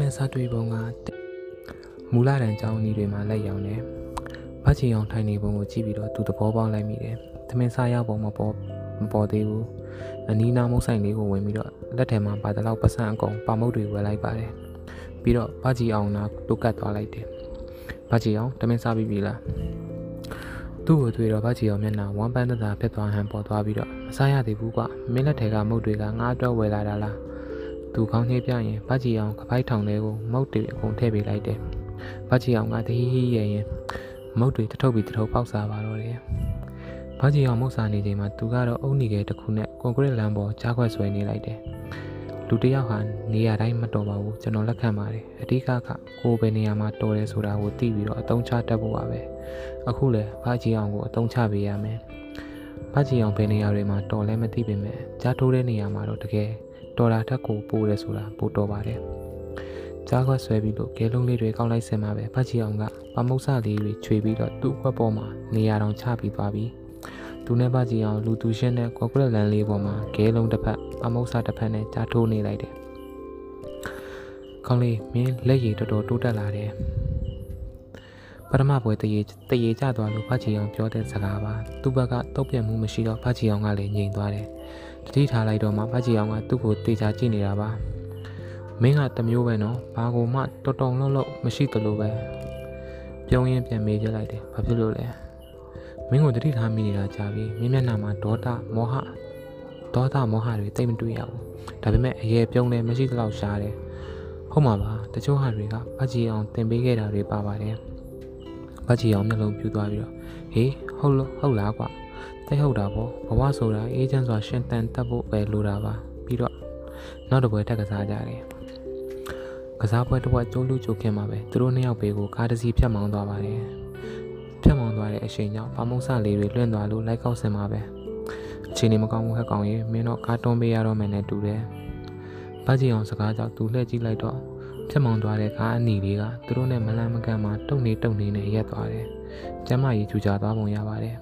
နဲ့စတွေ့ပုံကမူလတန်းကျောင်းဤတွေမှာလက်ရောင်တယ်။ဘာချီအောင်ထိုင်နေပုံကိုကြည့်ပြီးတော့သူသဘောပေါက်လိုက်မိတယ်။သမင်းစားရောက်ပုံမပေါ်မပေါ်သေးဘူး။အနီးနားမုတ်ဆိုင်လေးကိုဝင်ပြီးတော့လက်ထဲမှာပါတလောက်ပတ်စံအကုန်ပါမုတ်တွေဝယ်လိုက်ပါတယ်။ပြီးတော့ဘာချီအောင်နာတုတ်ကတ်သွားလိုက်တယ်။ဘာချီအောင်သမင်းစားပြီးပြီလား။သူ့ကိုတွေ့တော့ဘာချီအောင်မျက်နှာဝမ်းပန်းသက်သာဖြစ်သွားဟန်ပေါ်သွားပြီးတော့မစားရသေးဘူးကွာ။မင်းလက်ထဲကမုတ်တွေကငါအတွက်ဝယ်လာတာလား။ သူကောင်းချင်းပြရင်ဗတ်ကြီးအောင်ကပိုက်ထောင်လေးကိုမုတ်တွေအကုန်ထည့်ပေးလိုက်တယ်။ဗတ်ကြီးအောင်ကတဟီဟီရဲ့ရင်မုတ်တွေတထုပ်ပြီးတထုပ်ပေါက်စားပါတော့တယ်။ဗတ်ကြီးအောင်မုတ်စားနေချိန်မှာသူကတော့အုံနီကဲတစ်ခုနဲ့ကွန်ကရစ်လမ်းပေါ်ကြားခွက်ဆွဲနေလိုက်တယ်။လူတစ်ယောက်ဟာနေရာတိုင်းမတော်ပါဘူးကျွန်တော်လက်ခံပါတယ်။အဓိကကကိုယ်ပဲနေရာမှာတော်တယ်ဆိုတာကိုသိပြီးတော့အတုံးချတတ်ဖို့ပါပဲ။အခုလဲဗတ်ကြီးအောင်ကိုအတုံးချပေးရမယ်။ဗတ်ကြီးအောင်ဘယ်နေရာတွေမှာတော်လဲမသိပေမဲ့ကြားထိုးတဲ့နေရာမှာတော့တကယ် တော်တာထက်ကိုပိုးတယ်ဆိုတာပိုတော်ပါတယ်။ကြားခွက်ဆွဲပြီးလို့ကဲလုံးလေးတွေကောက်လိုက်စင်မှာပဲဖတ်ချီအောင်ကပမုတ်ဆလေးတွေခြွေပြီးတော့သူ့ခွက်ပေါ်မှာနေရာတောင်ချပြီးသွားပြီ။သူနဲ့ဖတ်ချီအောင်လူသူရှင်းတဲ့ကွန်ကရစ်လန်လေးပေါ်မှာကဲလုံးတစ်ဖက်ပမုတ်ဆတစ်ဖက်နဲ့ကြားထိုးနေလိုက်တယ်။ကောင်းလေးမင်းလက်ရည်တော်တော်တိုးတက်လာတယ်။ပထမပွဲတရေတရေကျသွားလို့ဖတ်ချီအောင်ပြောတဲ့စကားပါသူ့ဘက်ကတုတ်ပြတ်မှုမရှိတော့ဖတ်ချီအောင်ကလည်းငြိမ်သွားတယ် တတိထားလိုက်တော့မှဖတ်ချီအောင်ကသူ့ကိုတေချာကြည့်နေတာပါမင်းကတမျိုးပဲနော်ဘာကိုမှတော်တော်လုံးလုံးမရှိသလိုပဲပြုံးရင်ပြန်မေးပြလိုက်တယ်ဘာဖြစ်လို့လဲမင်းကိုတတိထားမိနေတာကြာပြီမင်းမျက်နှာမှာဒေါသမောဟဒေါသမောဟတွေတိတ်မတွေ့ရဘူးဒါပေမဲ့အရေးပြုံးလည်းမရှိသလောက်ရှားတယ်ဟုတ်မှာပါတချို့ဟာတွေကဖတ်ချီအောင်တင်ပေးခဲ့တာတွေပါပါတယ်ဖတ်ချီအောင်မျက်လုံးပြူသွားပြီးတော့ဟေးဟုတ်လို့ဟုတ်လားကွာ တိတ်ဟုတ်တာပေါ့ဘဝဆိုတာအေးချမ်းစွာရှင်တန်တက်ဖို့ပဲလိုတာပါပြီးတော့နောက်တစ်ပွဲထက်ကစားကြတယ်ကစားပွဲတစ်ပွဲကျိုးလူကျိုးခင်မှာပဲသူတို့နှစ်ယောက်ဘေးကိုကားတစ်စီးဖြတ်မောင်းသွားပါတယ်ဖြတ်မောင်းသွားတဲ့အချိန်ကြောင့်ပမုံဆလေးတွေလွင့်သွားလို့လိုက်ကောက်စင်မှာပဲအချိန်နေမကောင်းဘူးဟက်ကောင်ရေမင်းတော့ကားတွန်းပေးရတော့မယ်နဲ့တူတယ်ဗတ်ကြီးအောင်စကားကြောင့်သူလှည့်ကြည့်လိုက်တော့ဖြတ်မောင်းသွားတဲ့ကားအနီလေးကသူတို့နဲ့မလန့်မကန့်မှာတုံနေတုံနေနဲ့ရက်သွားတယ်ကျမ်းမာရေးကြူကြသွားပုံရပါတယ်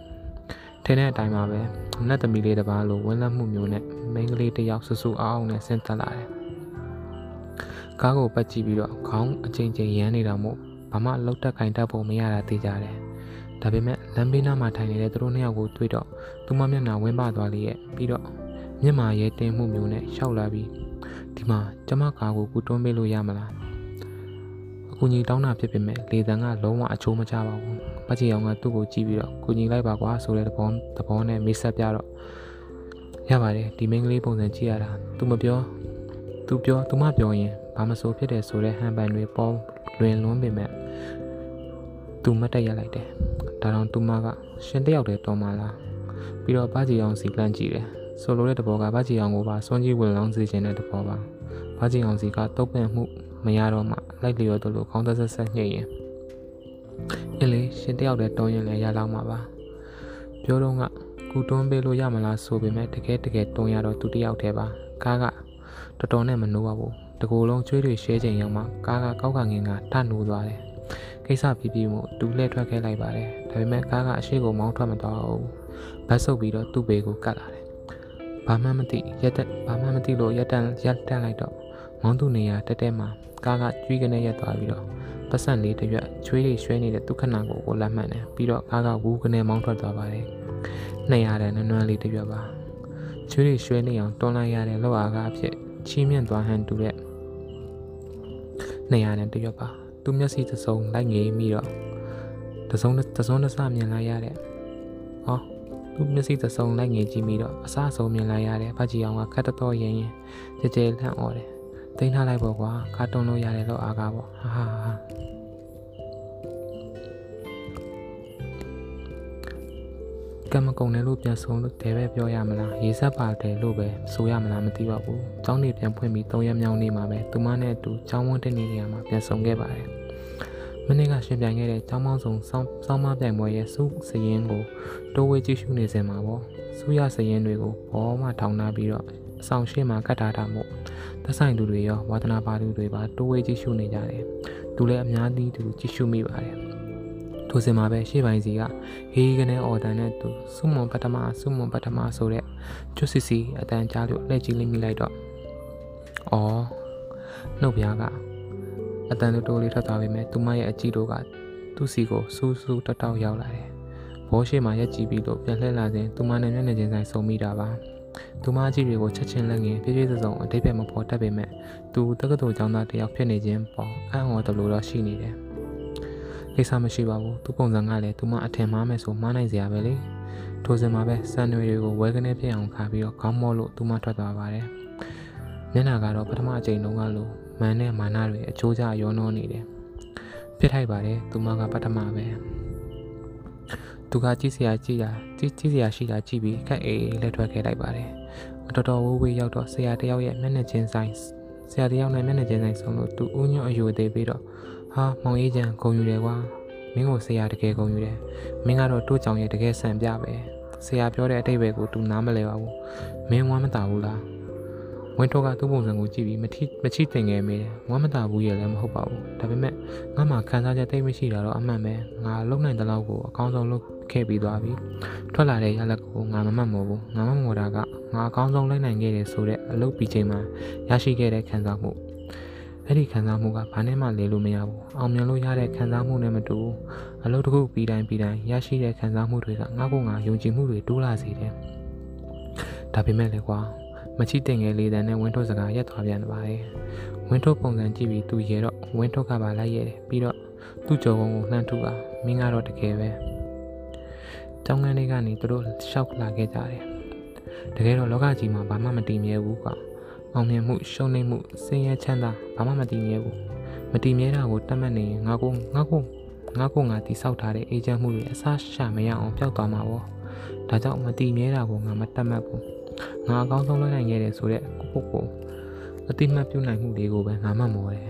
ထင်းတဲ့အတိုင်းပါပဲနတ်သမီးလေးတစ်ပါးလိုဝင်းလက်မှုမျိုးနဲ့မိန်းကလေးတစ်ယောက်ဆူဆူအောင်အောင်နဲ့ဆင်းသက်လာတယ်။ကားကိုပတ်ကြည့်ပြီးတော့ခေါင်းအချိန်ချင်းရမ်းနေတာမို့ဘာမှလှုပ်တက်ခိုင်တတ်ဖို့မရတာသိကြတယ်။ဒါပေမဲ့လမ်းဘေးနားမှာထိုင်နေတဲ့သူတို့နှစ်ယောက်ကိုတွေ့တော့သူမမျက်နှာဝင်းပသွားလေရဲ့ပြီးတော့မျက်မာရဲတင်းမှုမျိုးနဲ့ရှောက်လာပြီးဒီမှာကျမကားကိုကူတွန်းပေးလို့ရမလား။အ ကူကြီးတောင်းတာဖြစ်ပေမဲ့လေတံကလုံးဝအချိုးမချပါဘူး။ပတ်ချီအောင်ကသူ့ကိုကြည့်ပြီးတော့ကိုကြီးလိုက်ပါကွာဆိုတဲ့သဘောသဘောနဲ့မိတ်ဆက်ပြတော့ရပါတယ်ဒီမိန်းကလေးပုံစံကြည့်ရတာ तू မပြော तू ပြော तू မပြောရင်ဘာမဆိုဖြစ်တယ်ဆိုတဲ့ဟန်ပန်တွေပေါ်လွင်လွန်းပေမဲ့ तू မတက်ရလိုက်တယ်ဒါတော့ तू မကရှင်တယောက်တည်းတော်မှလားပြီးတော့ဘာကြီးအောင်စီကလန့်ကြည့်တယ်ဆိုလိုတဲ့တဘောကဘာကြီးအောင်ကိုပါစွန့်ကြည့်ဝင်လောင်းစေခြင်းတဲ့တဘောပါဘာကြီးအောင်စီကတုတ်ပင်မှု မရတော့မှလိုက်လျော်တယ်လို့ခေါင်းသက်ဆက်ဆက်ညှိရင်အင်းလေရှင်တယောက်တည်းတောင်းရင်လည်းရလောက်မှာပါပြောတော့ကကူတွန်းပေးလို့ရမလားဆိုပေမဲ့တကယ်တကယ်တွန်းရတော့သူတယောက်တည်းပါကားကတော်တော်နဲ့မနိုးပါဘူးတကူလုံးကျွေးတွေရှဲချိန်ရောက်မှကားကကောက်ကငင်ကထနိုးသွားတယ်ကိစ္စပြီးပြီးမှုတူလှည့်ထွက်ခဲ့လိုက်ပါတယ်ဒါပေမဲ့ကားကအရှိကိုမောင်းထွက်မသွားဘူးဘတ်ဆုပ်ပြီးတော့သူ့ဘေးကိုကတ်လာတယ်ဘာမှမသိရက်တက်ဘာမှမသိလို့ရက်တန်ရက်တက်လိုက်တော့မောင်းသူနေရတက်တက်မှာ ကားကကျွေးကနေရက်သွားပြီးတော့ပတ်စံလေးတစ်ရွက်ချွေးလေးရွှဲနေတဲ့ဒုက္ခနာကိုကိုလက်မှန်တယ်ပြီးတော့ကားကဝူးကနေမောင်းထွက်သွားပါတယ်နှစ်ရတဲ့နွမ်းနွမ်းလေးတစ်ရွက်ပါချွေးလေးရွှဲနေအောင်တွန်းလိုက်ရတဲ့လောက်အားကအဖြစ်ချီးမြှင့်သွားဟန်တူတဲ့နှစ်ရတဲ့တစ်ရွက်ပါသူမျက်စိတစ်စုံလိုက်ငေးပြီးတော့တစုံတစုံတစမြင်လိုက်ရတဲ့ဟောသူမျက်စိတစ်စုံလိုက်ငေးကြည့်ပြီးတော့အစားဆုံးမြင်လိုက်ရတဲ့ဖတ်ကြည့်အောင်ကခတ်တော်ရင်ရင်ကြဲကြဲလန့်អော်တယ် သိမ်းထားလိုက်ပေါ့ကွာကာတွန်းလို့ရတယ်လို့အားကားပေါ့ဟာဟာဟာကံမကုံတယ်လို့ပြန်ဆုံးလို့တဲပဲပြောရမလားရေဆက်ပါတယ်လို့ပဲဆိုရမလားမသိပါဘူး။ကျောင်းနေပြန်ဖွင့်ပြီး၃ရက်မြောက်နေ့မှာပဲသူမနဲ့အတူကျောင်းဝန်းတဲ့နေရာမှာပြန်ဆုံခဲ့ပါတယ်။မနေ့ကရှင်ပြိုင်ခဲ့တဲ့ကျောင်းမောင်းဆောင်စောင်းစောင်းမပြိုင်ပွဲရဲ့စုစရင်ကိုတိုးဝေးကြည့်ရှုနေစင်မှာပေါ့။စုရစရင်တွေကိုဘောမှထောင်နာပြီးတော့အဆောင်ရှိမှကတ်ထားတာမို့ သက်ဆိုင်သူတွေရောဝါသနာပါသူတွေပါတိုးဝေးကြည့်ရှုနေကြတယ်။သူလည်းအများကြီးသူကြည့်ရှုမိပါတယ်။ထိုစင်မှာပဲရှေ့ပိုင်းစီကဟေးကနေအော်တန်နဲ့သူစုမွန်ပထမစုမွန်ပထမဆိုတဲ့ကျွတ်စီစီအတန်ကြားလို့လက်ကြည့်လိမ့်မိလိုက်တော့အော်နှုတ်ပြားကအတန်တိုးတိုးလေးထွက်သွားပေမဲ့သူမရဲ့အကြည့်တို့ကသူ့စီကိုစူးစူးတောက်တောက်ရောက်လာတယ်ဘောရှိမှရက်ကြည့်ပြီးတော့ပြန်လှည့်လာစဉ်သူမနဲ့မျက်နှာချင်းဆိုင်ဆုံမိတာပါ သူမအကြည့်တွေကိုချက်ချင်းလက်ငင်ပြည့်ပြည့်စုံစုံအတိတ်ပဲမဖော်တတ်ပေမဲ့သူတက္ကသိုလ်ကျောင်းသားတစ်ယောက်ဖြစ်နေခြင်းပေါ်အံ့ဩတယ်လို့တော့ရှိနေတယ်ကိစ္စမရှိပါဘူးသူပုံစံကလည်းသူမအထင်မှားမယ်ဆိုမှားနိုင်စရာပဲလေထိုစဉ်မှာပဲစံတွေတွေကိုဝဲကနေပြအောင်ခါပြီးတော့ခေါင်းမော့လို့သူမထွက်သွားပါတယ်မျက်နှာကတော့ပထမအချိန်တုန်းကလိုမန်နဲ့မာနတွေအချိုးကျရောနှောနေတယ်ဖြစ်ထိုက်ပါတယ်သူမကပထမပဲ သူကကြည့်စရာကြည့်တာကြည့်ကြည့်စရာရှိတာကြည့်ပြီးခက်အေးလက်ထွက်ခဲ့လိုက်ပါတယ်တော်တော်ဝေးဝေးရောက်တော့ဆရာတယောက်ရဲ့မျက်နှာချင်းဆိုင်ဆရာတယောက်နဲ့မျက်နှာချင်းဆိုင်ဆုံးလို့သူဦးညွန့်အယူသေးပြီးတော့ဟာမောင်အေးချန်ဂုံယူတယ်ကွာမင်းကိုဆရာတကယ်ဂုံယူတယ်မင်းကတော့တို့ကြောင်ရဲ့တကယ်ဆန်ပြပဲဆရာပြောတဲ့အတိတ်ပဲကို तू နားမလဲပါဘူးမင်းဝမ်းမသာဘူးလားဝင်းထောကသူ့ပုံစံကိုကြည့်ပြီးမထီမချိတင်ငယ်မိတယ်ဝမ်းမသာဘူးရဲ့လည်းမဟုတ်ပါဘူးဒါပေမဲ့ငါမှခံစားချက်တိတ်မရှိတာတော့အမှန်ပဲငါလုံနိုင်တဲ့လောက်ကိုအကောင်းဆုံးလုပ် ခဲ့ပြီးသွားပြီထွက်လာတဲ့ရလက်ကိုငါမမှတ်မို့ဘူးငါမမော်တာကငါအကောင်းဆုံးလိုက်နိုင်ခဲ့တယ်ဆိုတဲ့အလုပ်ပြီးချိန်မှာရရှိခဲ့တဲ့ခံစားမှုအဲ့ဒီခံစားမှုကဘာနဲ့မှလေလို့မရဘူးအောင်မြင်လို့ရတဲ့ခံစားမှုနဲ့မတူဘူးအလုပ်တစ်ခုပြီးတိုင်းပြီးတိုင်းရရှိတဲ့ခံစားမှုတွေကငါ့ကိုငါယုံကြည်မှုတွေတိုးလာစေတယ်ဒါပေမဲ့လေကွာမချိတင်ငယ်လေးတန်းနဲ့ဝင်းထုတ်စကားရက်သွားပြန်ပါတယ်ဝင်းထုတ်ပုံစံကြည့်ပြီးသူရေတော့ဝင်းထုတ်ကပါလိုက်ရတယ်ပြီးတော့သူ့ကြော်ကုန်းကိုလှမ်းထုပါမင်းကတော့တကယ်ပဲ တောင်းကန်းလေးကနေသူတို့ရှောက်လာခဲ့ကြတယ်တကယ်တော့လောကကြီးမှာဘာမှမတည်မြဲဘူးကွာအောင်မြင်မှုရှုံးနိမ့်မှုစင်ရဲချမ်းသာဘာမှမတည်မြဲဘူးမတည်မြဲတာကိုတတ်မှတ်နေရင်ငါကိုငါကိုငါကိုငါတိဆောက်ထားတဲ့အေဂျင့်မှုတွေအစားရှာမရအောင်ပျောက်သွားမှာပေါ့ဒါကြောင့်မတည်မြဲတာကိုငါမတတ်မှတ်ဘူးငါအကောင်းဆုံးလုပ်နိုင်ခဲ့တယ်ဆိုတဲ့ကိုကိုကိုအတိမတ်ပြုနိုင်မှုတွေကိုပဲငါမှမော်တယ်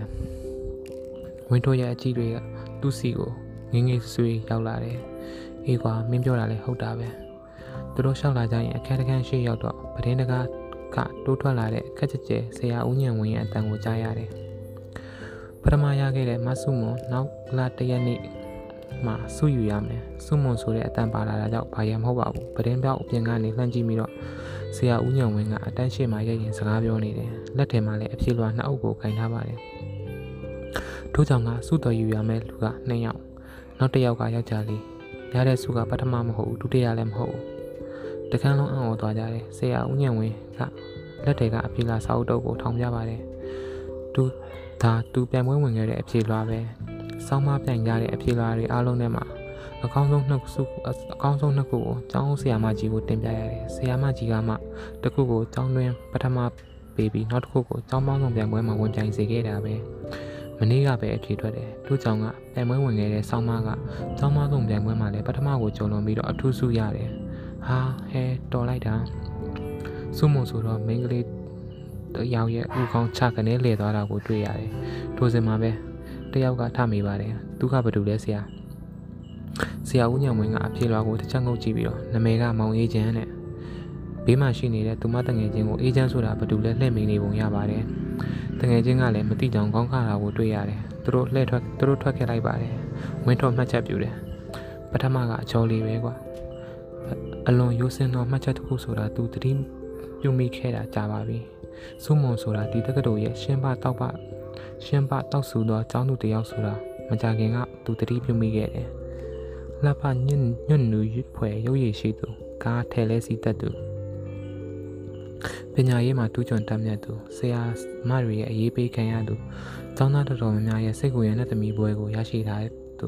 ဝင်းထိုးရဲ့အကြည့်တွေကသူ့စီကိုငငယ်ဆွေးရောက်လာတယ် အေးကွာမင်းပြောတာလည်းဟုတ်တာပဲသူတို့ရှောက်လာကြရင်အခက်တခန်းရှိရောက်တော့ပဒင်းတကားကတိုးထွက်လာတဲ့ခက်ကြဲကြဲဆရာဦးညံဝင်းရဲ့အတန်ကိုကြားရတယ်ပထမရခဲ့တဲ့မဆုမွန်နောက်လာတရက်နေ့မှာစုယူရမယ်စုမွန်ဆိုတဲ့အတန်ပါလာတာကြောင့်ဘာရမဟုတ်ပါဘူးပဒင်းပြောက်အပြင်ကနေလှမ်းကြည့်ပြီးတော့ဆရာဦးညံဝင်းကအတန်းရှိမှရရင်စကားပြောနေတယ်လက်ထဲမှာလည်းအပြေလွှာနှစ်အုပ်ကိုကင်ထားပါတယ်ထို့ကြောင့်ကစုတော်ယူရမယ်လူက2ယောက်နောက်တစ်ယောက်ကယောက်ျားလေး ရတဲ့စုကပထမမဟုတ်ဘူးဒုတိယလည်းမဟုတ်ဘူးတကန်းလုံးအံ့ဩသွားကြတယ်ဆရာဦးညံဝင်းကလက်တွေကအပြေလာစာအုပ်တုပ်ကိုထောင်ပြပါတယ်သူဒါသူပြန်ပွဲဝင်ခဲ့တဲ့အပြေလွှာပဲစောင်းမပြန်ကြတဲ့အပြေလွှာတွေအားလုံးထဲမှာအကောင်းဆုံးနှစ်စုအကောင်းဆုံးနှစ်ခုကိုကျောင်းဆရာမကြီးကိုတင်ပြရတယ်ဆရာမကြီးကမှတစ်ခုကိုကျောင်းတွင်ပထမပေးပြီးနောက်တစ်ခုကိုကျောင်းပေါင်းဆောင်ပြန်ပွဲမှာဝင်ပြိုင်စေခဲ့တာပဲ မနေ့ကပဲအဖြေထွက်တယ်သူ့ကြောင့်ကပြန်ပွဲဝင်ခဲ့တဲ့ဆောင်းမကကျောင်းပေါင်းဆောင်ပြန်ပွဲမှာလည်းပထမကိုကျော်လွန်ပြီးတော့အထူးစုရတယ်ဟာဟဲတော်လိုက်တာစုမုံဆိုတော့မိန်းကလေးတယောက်ရဲ့ဥကောင်းချကနေလဲသွားတာကိုတွေ့ရတယ်ထိုစဉ်မှာပဲတယောက်ကထမိပါတယ်သူကဘာတူလဲဆရာဆရာဦးညံဝင်းကအပြေလွားကိုတစ်ချက်ငုပ်ကြည့်ပြီးတော့နမေကမောင်အေးချမ်းတဲ့ဘေးမှာရှိနေတဲ့သူမတငယ်ချင်းကိုအေးချမ်းဆိုတာဘာတူလဲလှည့်မိနေပုံရပါတယ် တငယ်ချင်းကလည်းမတိကြောင်ကောင်းခါတာကိုတွေ့ရတယ်သူတို့လှည့်ထွက်သူတို့ထွက်ခဲ့လိုက်ပါတယ်ဝင်းထွက်မှတ်ချက်ပြူတယ်ပထမကအချောလေးပဲကွာအလွန်ရိုးစင်သောမှတ်ချက်တစ်ခုဆိုတာသူတတိပြုမိခဲ့တာကြာပါပြီစုမုံဆိုတာဒီတက္ကသိုလ်ရဲ့ရှင်းပတောက်ပရှင်းပတောက်ဆူသောကျောင်းသူတယောက်ဆိုတာမကြခင်ကသူတတိပြုမိခဲ့တယ်လှပညွန့်ညွန့်နူဖွယ်ရုပ်ရည်ရှိသူကားထဲလဲစီတက်သူ ပညာရေးမှာတူးချွန်တတ်မြတ်သူဆရာမတွေရဲ့အရေးပေးခံရသူကျောင်းသားတော်တော်များများရဲ့စိတ်ကိုရတဲ့သမီးပွဲကိုရရှိထားတဲ့သူ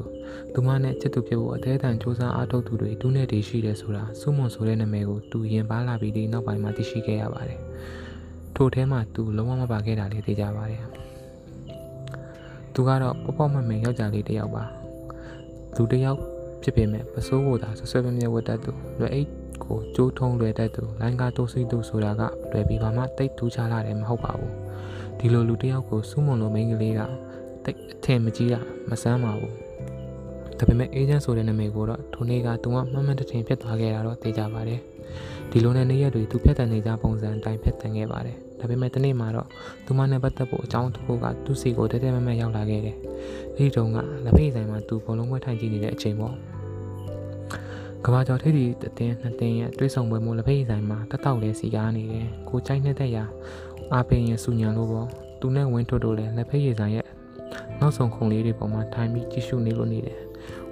သူမနဲ့ချစ်သူဖြစ်ဖို့အသေးအံစူးစမ်းအားထုတ်သူတွေတူးနဲ့တည်ရှိတယ်ဆိုတာစုမွန်ဆိုတဲ့နာမည်ကိုသူရင်ပါလာပြီးဒီနောက်ပိုင်းမှာသိရှိခဲ့ရပါတယ်ထို့ထဲမှာသူလုံးဝမပါခဲ့တာလေးသိကြပါတယ်သူကတော့ပေါ့ပေါ့မမင်ယောက်ျားလေးတစ်ယောက်ပါသူတစ်ယောက်ဖြစ်ပေမဲ့ပစိုးကိုသာဆွဆွဲပြမြဲဝတ်တတ်သူလွယ်အိတ် ကိုကျိုးထုံးလွယ်တတ်သူလိုင်းကားတိုးစီးသူဆိုတာကလွယ်ပြီးပါမှတိတ်ထူးခြားလာတယ်မဟုတ်ပါဘူးဒီလိုလူတစ်ယောက်ကိုစူးမွန်လိုမိန်းကလေးကတိတ်အထင်မကြီးတာမဆန်းပါဘူးဒါပေမဲ့အေဂျင့်ဆိုတဲ့နာမည်ကိုတော့ထိုနေ့ကသူကမှတ်မှတ်တထင်ဖြစ်သွားခဲ့တာတော့သိကြပါတယ်ဒီလိုနဲ့နေ့ရက်တွေသူဖြတ်တန်နေကြပုံစံအတိုင်းဖြတ်တန်ခဲ့ပါတယ်ဒါပေမဲ့တနေ့မှာတော့သူမနဲ့ပတ်သက်ဖို့အကြောင်းတစ်ခုကသူ့စီကိုတဲတဲမမရောက်လာခဲ့တယ်အဲဒီတုန်းကလက်ဖေးဆိုင်မှာသူဘလုံးပွဲထိုင်ကြည့်နေတဲ့အချိန်ပေါ့ ကဘာကျော်ထိပ်ဒီအတင်းနှစ်တင်းရဲ့တွေးဆောင်ပွဲမို့လက်ဖေးဆိုင်မှာတတောက်လေးစီကားနေတယ်ကိုကြိုက်နေတဲ့ရာအာပင်ရဲ့စူညံလို့ပေါ့သူနဲ့ဝင်းထွတ်တို့လည်းလက်ဖေးရည်ဆိုင်ရဲ့နောက်ဆုံးခုံလေးတွေပေါ်မှာထိုင်ပြီးကြည့်ရှုနေလို့နေတယ်